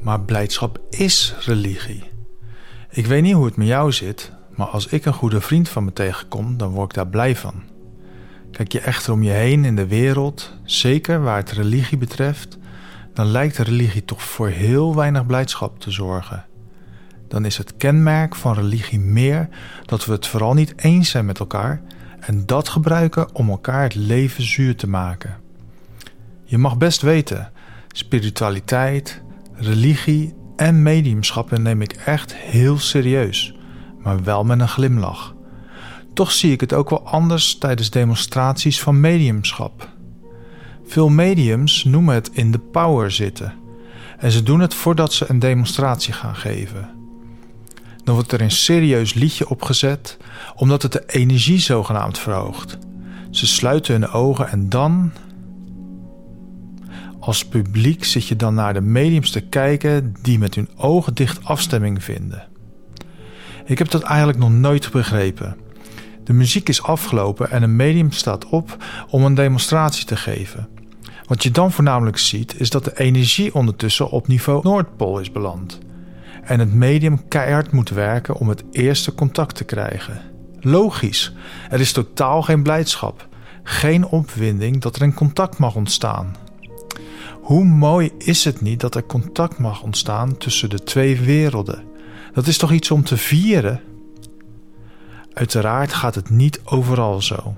Maar blijdschap is religie. Ik weet niet hoe het met jou zit, maar als ik een goede vriend van me tegenkom, dan word ik daar blij van. Kijk je echter om je heen in de wereld, zeker waar het religie betreft, dan lijkt religie toch voor heel weinig blijdschap te zorgen. Dan is het kenmerk van religie meer dat we het vooral niet eens zijn met elkaar en dat gebruiken om elkaar het leven zuur te maken. Je mag best weten, spiritualiteit, religie en mediumschappen neem ik echt heel serieus, maar wel met een glimlach. Toch zie ik het ook wel anders tijdens demonstraties van mediumschap. Veel mediums noemen het in de power zitten. En ze doen het voordat ze een demonstratie gaan geven. Dan wordt er een serieus liedje opgezet, omdat het de energie zogenaamd verhoogt. Ze sluiten hun ogen en dan. Als publiek zit je dan naar de mediums te kijken die met hun ogen dicht afstemming vinden. Ik heb dat eigenlijk nog nooit begrepen. De muziek is afgelopen en een medium staat op om een demonstratie te geven. Wat je dan voornamelijk ziet is dat de energie ondertussen op niveau Noordpool is beland. En het medium keihard moet werken om het eerste contact te krijgen. Logisch, er is totaal geen blijdschap, geen opwinding dat er een contact mag ontstaan. Hoe mooi is het niet dat er contact mag ontstaan tussen de twee werelden? Dat is toch iets om te vieren? Uiteraard gaat het niet overal zo.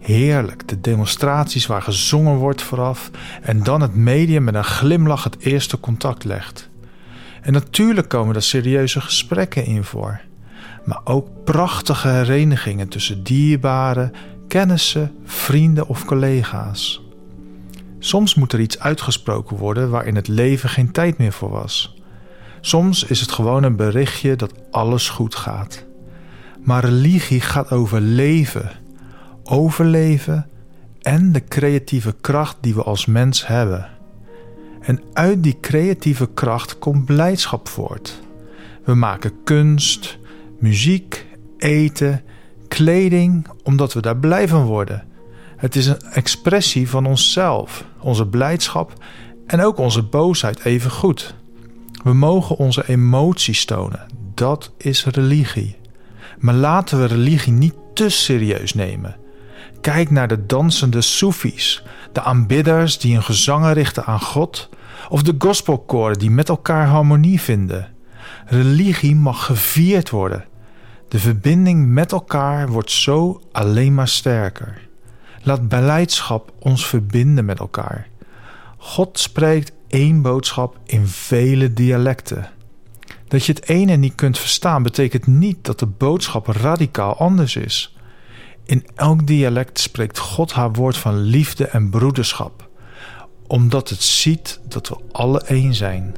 Heerlijk, de demonstraties waar gezongen wordt vooraf en dan het medium met een glimlach het eerste contact legt. En natuurlijk komen er serieuze gesprekken in voor, maar ook prachtige herenigingen tussen dierbaren, kennissen, vrienden of collega's. Soms moet er iets uitgesproken worden waarin het leven geen tijd meer voor was. Soms is het gewoon een berichtje dat alles goed gaat. Maar religie gaat over leven, overleven en de creatieve kracht die we als mens hebben. En uit die creatieve kracht komt blijdschap voort. We maken kunst, muziek, eten, kleding, omdat we daar blij van worden. Het is een expressie van onszelf, onze blijdschap en ook onze boosheid even goed. We mogen onze emoties tonen. Dat is religie. Maar laten we religie niet te serieus nemen. Kijk naar de dansende Soefies, de aanbidders die hun gezangen richten aan God, of de gospelkoren die met elkaar harmonie vinden. Religie mag gevierd worden. De verbinding met elkaar wordt zo alleen maar sterker. Laat beleidschap ons verbinden met elkaar. God spreekt één boodschap in vele dialecten. Dat je het ene niet kunt verstaan betekent niet dat de boodschap radicaal anders is. In elk dialect spreekt God haar woord van liefde en broederschap, omdat het ziet dat we alle één zijn.